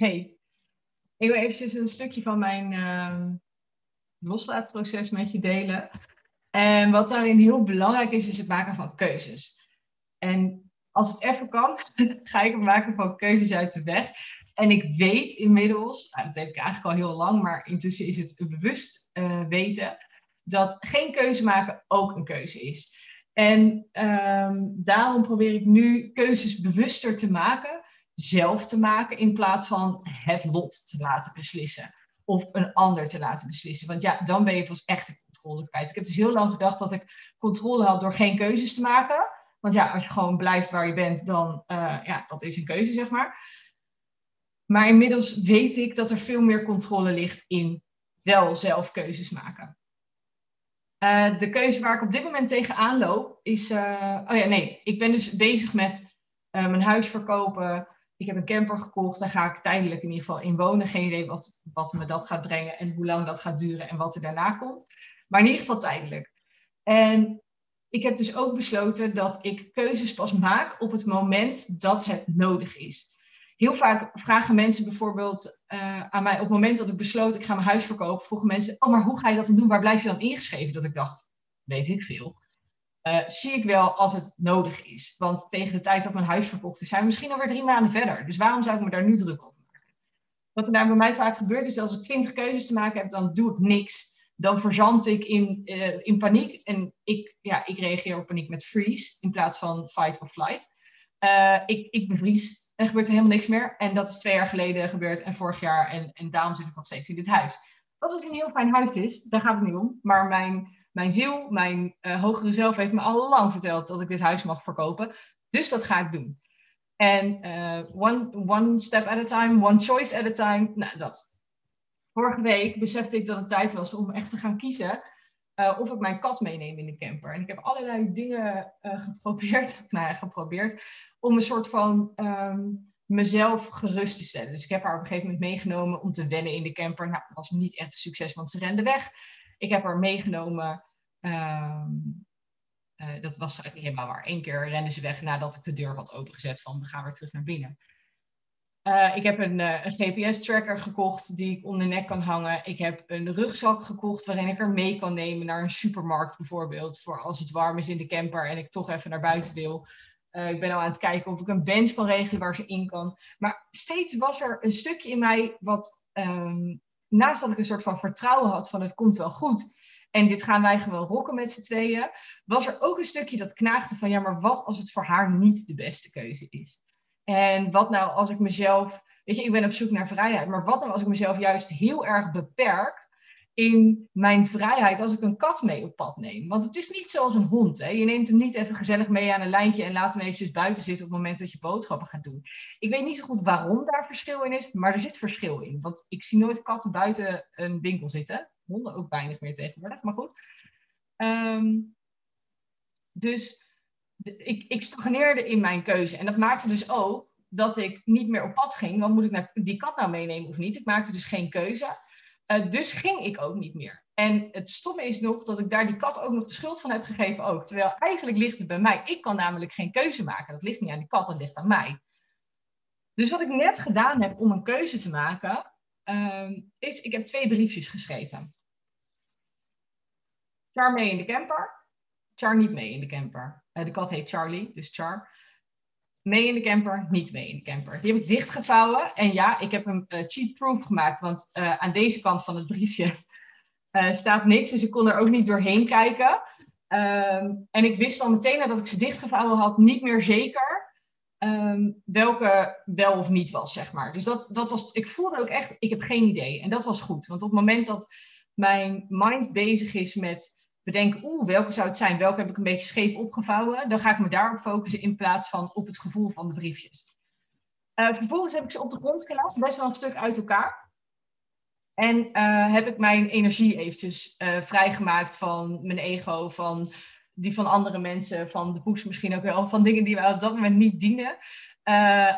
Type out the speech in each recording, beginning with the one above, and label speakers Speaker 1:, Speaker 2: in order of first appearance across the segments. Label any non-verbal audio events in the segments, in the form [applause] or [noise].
Speaker 1: Hey, ik wil eventjes een stukje van mijn uh, loslaatproces met je delen. En wat daarin heel belangrijk is, is het maken van keuzes. En als het even kan, [laughs] ga ik het maken van keuzes uit de weg. En ik weet inmiddels, nou, dat weet ik eigenlijk al heel lang, maar intussen is het bewust uh, weten, dat geen keuze maken ook een keuze is. En um, daarom probeer ik nu keuzes bewuster te maken, zelf te maken, in plaats van het lot te laten beslissen. Of een ander te laten beslissen. Want ja, dan ben je pas echt de controle kwijt. Ik heb dus heel lang gedacht dat ik controle had door geen keuzes te maken. Want ja, als je gewoon blijft waar je bent, dan uh, ja, dat is een keuze, zeg maar. Maar inmiddels weet ik dat er veel meer controle ligt in wel zelf keuzes maken. Uh, de keuze waar ik op dit moment tegenaan loop is. Uh, oh ja, nee. Ik ben dus bezig met uh, mijn huis verkopen. Ik heb een camper gekocht. Daar ga ik tijdelijk in ieder geval in wonen. Geen idee wat, wat me dat gaat brengen en hoe lang dat gaat duren en wat er daarna komt. Maar in ieder geval tijdelijk. En ik heb dus ook besloten dat ik keuzes pas maak op het moment dat het nodig is heel vaak vragen mensen bijvoorbeeld uh, aan mij, op het moment dat ik besloot, ik ga mijn huis verkopen, vroegen mensen, oh, maar hoe ga je dat doen? Waar blijf je dan ingeschreven? Dat ik dacht, weet ik veel. Uh, zie ik wel als het nodig is. Want tegen de tijd dat mijn huis verkocht is, zijn we misschien alweer drie maanden verder. Dus waarom zou ik me daar nu druk over maken? Wat er nou bij mij vaak gebeurt, is als ik twintig keuzes te maken heb, dan doe ik niks. Dan verzand ik in, uh, in paniek. En ik, ja, ik reageer op paniek met freeze in plaats van fight or flight. ik, ik bevries en gebeurt er helemaal niks meer. En dat is twee jaar geleden gebeurd en vorig jaar. En, en daarom zit ik nog steeds in dit huis. Als het een heel fijn huis is, daar gaat het niet om. Maar mijn, mijn ziel, mijn uh, hogere zelf heeft me al lang verteld dat ik dit huis mag verkopen. Dus dat ga ik doen. En uh, one, one step at a time, one choice at a time. Nou, dat. Vorige week besefte ik dat het tijd was om echt te gaan kiezen uh, of ik mijn kat meeneem in de camper. En ik heb allerlei dingen geprobeerd, [laughs] nou ja, geprobeerd, om een soort van um, mezelf gerust te stellen. Dus ik heb haar op een gegeven moment meegenomen om te wennen in de camper. Nou, dat was niet echt een succes, want ze rende weg. Ik heb haar meegenomen. Um, uh, dat was eigenlijk helemaal waar. Eén keer rende ze weg nadat ik de deur had opengezet van we gaan weer terug naar binnen. Uh, ik heb een, uh, een GPS-tracker gekocht die ik om de nek kan hangen. Ik heb een rugzak gekocht waarin ik er mee kan nemen naar een supermarkt bijvoorbeeld. Voor als het warm is in de camper en ik toch even naar buiten wil. Ik ben al aan het kijken of ik een bench kan regelen waar ze in kan. Maar steeds was er een stukje in mij wat, um, naast dat ik een soort van vertrouwen had van het komt wel goed. En dit gaan wij gewoon rocken met z'n tweeën. Was er ook een stukje dat knaagde van ja, maar wat als het voor haar niet de beste keuze is? En wat nou als ik mezelf, weet je, ik ben op zoek naar vrijheid, maar wat nou als ik mezelf juist heel erg beperk in mijn vrijheid als ik een kat mee op pad neem. Want het is niet zoals een hond. Hè? Je neemt hem niet even gezellig mee aan een lijntje en laat hem eventjes buiten zitten op het moment dat je boodschappen gaat doen. Ik weet niet zo goed waarom daar verschil in is, maar er zit verschil in. Want ik zie nooit katten buiten een winkel zitten. Honden ook weinig meer tegenwoordig, maar goed. Um, dus ik, ik stagneerde in mijn keuze. En dat maakte dus ook dat ik niet meer op pad ging. Want moet ik nou die kat nou meenemen of niet? Ik maakte dus geen keuze. Uh, dus ging ik ook niet meer. En het stomme is nog dat ik daar die kat ook nog de schuld van heb gegeven ook. Terwijl eigenlijk ligt het bij mij. Ik kan namelijk geen keuze maken. Dat ligt niet aan die kat, dat ligt aan mij. Dus wat ik net gedaan heb om een keuze te maken, uh, is ik heb twee briefjes geschreven. Char mee in de camper, Char niet mee in de camper. Uh, de kat heet Charlie, dus Char mee in de camper, niet mee in de camper. Die heb ik dichtgevouwen. En ja, ik heb hem uh, cheat-proof gemaakt. Want uh, aan deze kant van het briefje uh, [laughs] staat niks. Dus ik kon er ook niet doorheen kijken. Um, en ik wist al meteen nadat ik ze dichtgevouwen had, niet meer zeker um, welke wel of niet was, zeg maar. Dus dat, dat was, ik voelde ook echt, ik heb geen idee. En dat was goed. Want op het moment dat mijn mind bezig is met bedenken, oeh, welke zou het zijn? Welke heb ik een beetje scheef opgevouwen? Dan ga ik me daarop focussen in plaats van op het gevoel van de briefjes. Uh, vervolgens heb ik ze op de grond gelegd, best wel een stuk uit elkaar. En uh, heb ik mijn energie eventjes uh, vrijgemaakt van mijn ego, van die van andere mensen, van de boeks misschien ook wel, van dingen die we op dat moment niet dienen.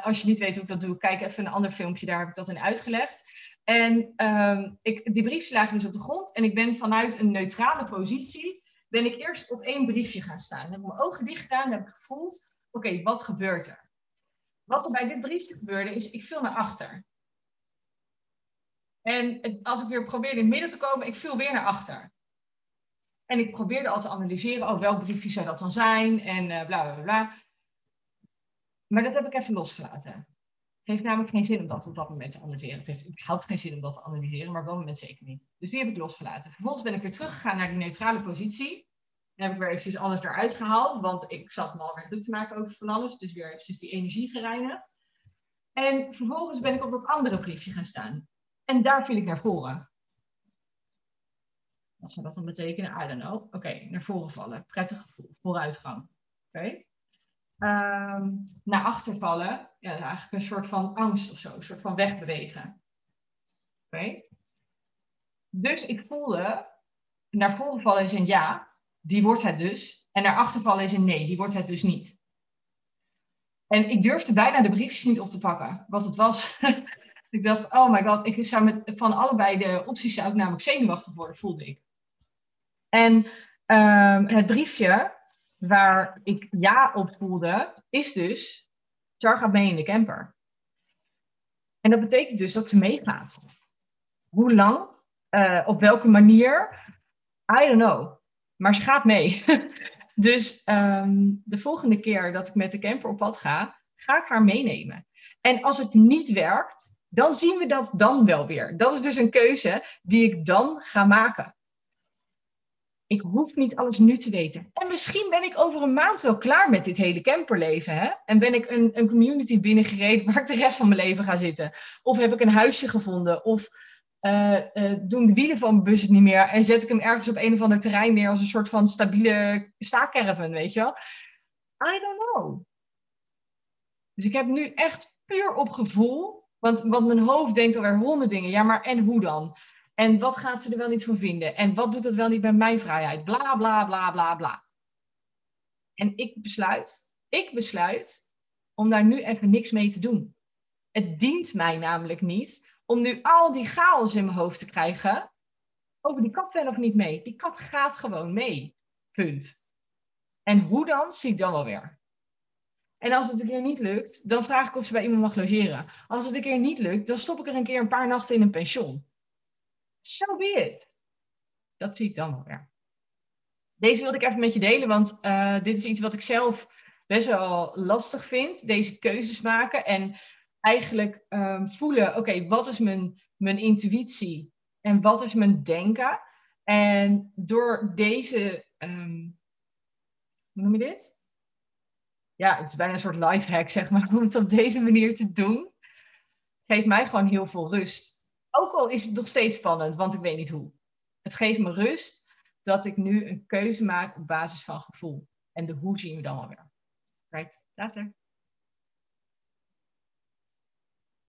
Speaker 1: als je niet weet hoe ik dat doe, kijk even een ander filmpje, daar heb ik dat in uitgelegd. En um, ik, die lagen dus op de grond. En ik ben vanuit een neutrale positie, ben ik eerst op één briefje gaan staan. Dan heb ik mijn ogen dicht gedaan en heb ik gevoeld, oké, wat gebeurt er? Wat er bij dit briefje gebeurde, is ik viel naar achter. En als ik weer probeerde in het midden te komen, ik viel weer naar achter. En ik probeerde al te analyseren, oh, welk briefje zou dat dan zijn? En uh, bla bla bla. Maar dat heb ik even losgelaten. Heeft namelijk geen zin om dat op dat moment te analyseren. Het heeft überhaupt geen zin om dat te analyseren, maar op dat moment zeker niet. Dus die heb ik losgelaten. Vervolgens ben ik weer teruggegaan naar die neutrale positie. En heb ik weer eventjes alles eruit gehaald, want ik zat me alweer druk te maken over van alles. Dus weer eventjes die energie gereinigd. En vervolgens ben ik op dat andere briefje gaan staan. En daar viel ik naar voren. Wat zou dat dan betekenen? I don't know. Oké, naar voren vallen. Prettig gevoel. Vooruitgang. Oké. Ehm, naar achter vallen. Ja, eigenlijk een soort van angst of zo. Een soort van wegbewegen. Oké. Dus ik voelde, naar voren vallen is een ja. Die wordt het dus. En naar achter vallen is een nee. Die wordt het dus niet. En ik durfde bijna de briefjes niet op te pakken. Wat het was. [laughs] ik dacht, oh my god, ik zou met, van allebei de opties zou ik namelijk zenuwachtig worden, voelde ik. En ehm, het briefje waar ik ja op voelde, is dus, Char gaat mee in de camper. En dat betekent dus dat ze meegaat. Hoe lang, uh, op welke manier, I don't know. Maar ze gaat mee. [laughs] dus um, de volgende keer dat ik met de camper op pad ga, ga ik haar meenemen. En als het niet werkt, dan zien we dat dan wel weer. Dat is dus een keuze die ik dan ga maken. Ik hoef niet alles nu te weten. En misschien ben ik over een maand wel klaar met dit hele camperleven. Hè? En ben ik een, een community binnengereden [laughs] waar ik de rest van mijn leven ga zitten. Of heb ik een huisje gevonden. Of uh, doen de wielen van mijn bus het niet meer. En zet ik hem ergens op een of ander terrein neer als een soort van stabiele staakerven, weet je wel. I don't know. Dus ik heb nu echt puur op gevoel. Want, want mijn hoofd denkt alweer honderd dingen. Ja, maar en hoe dan? En wat gaat ze er wel niet van vinden? En wat doet het wel niet bij mijn vrijheid? Bla, bla, bla, bla, bla. En ik besluit, ik besluit om daar nu even niks mee te doen. Het dient mij namelijk niet om nu al die chaos in mijn hoofd te krijgen. Over die kat wel of niet mee. Die kat gaat gewoon mee. Punt. En hoe dan, zie ik dan wel weer. En als het een keer niet lukt, dan vraag ik of ze bij iemand mag logeren. Als het een keer niet lukt, dan stop ik er een keer een paar nachten in een pension. So be. Dat zie ik dan wel weer. Deze wilde ik even met je delen, want uh, dit is iets wat ik zelf best wel lastig vind. Deze keuzes maken en eigenlijk um, voelen, oké, wat is mijn, mijn intuïtie en wat is mijn denken? En door deze, um, hoe noem je dit? Ja, het is bijna een soort life hack, zeg maar, [laughs] om het op deze manier te doen. Geeft mij gewoon heel veel rust. Is het nog steeds spannend, want ik weet niet hoe. Het geeft me rust dat ik nu een keuze maak op basis van gevoel. En de hoe zien we dan alweer. Right, later.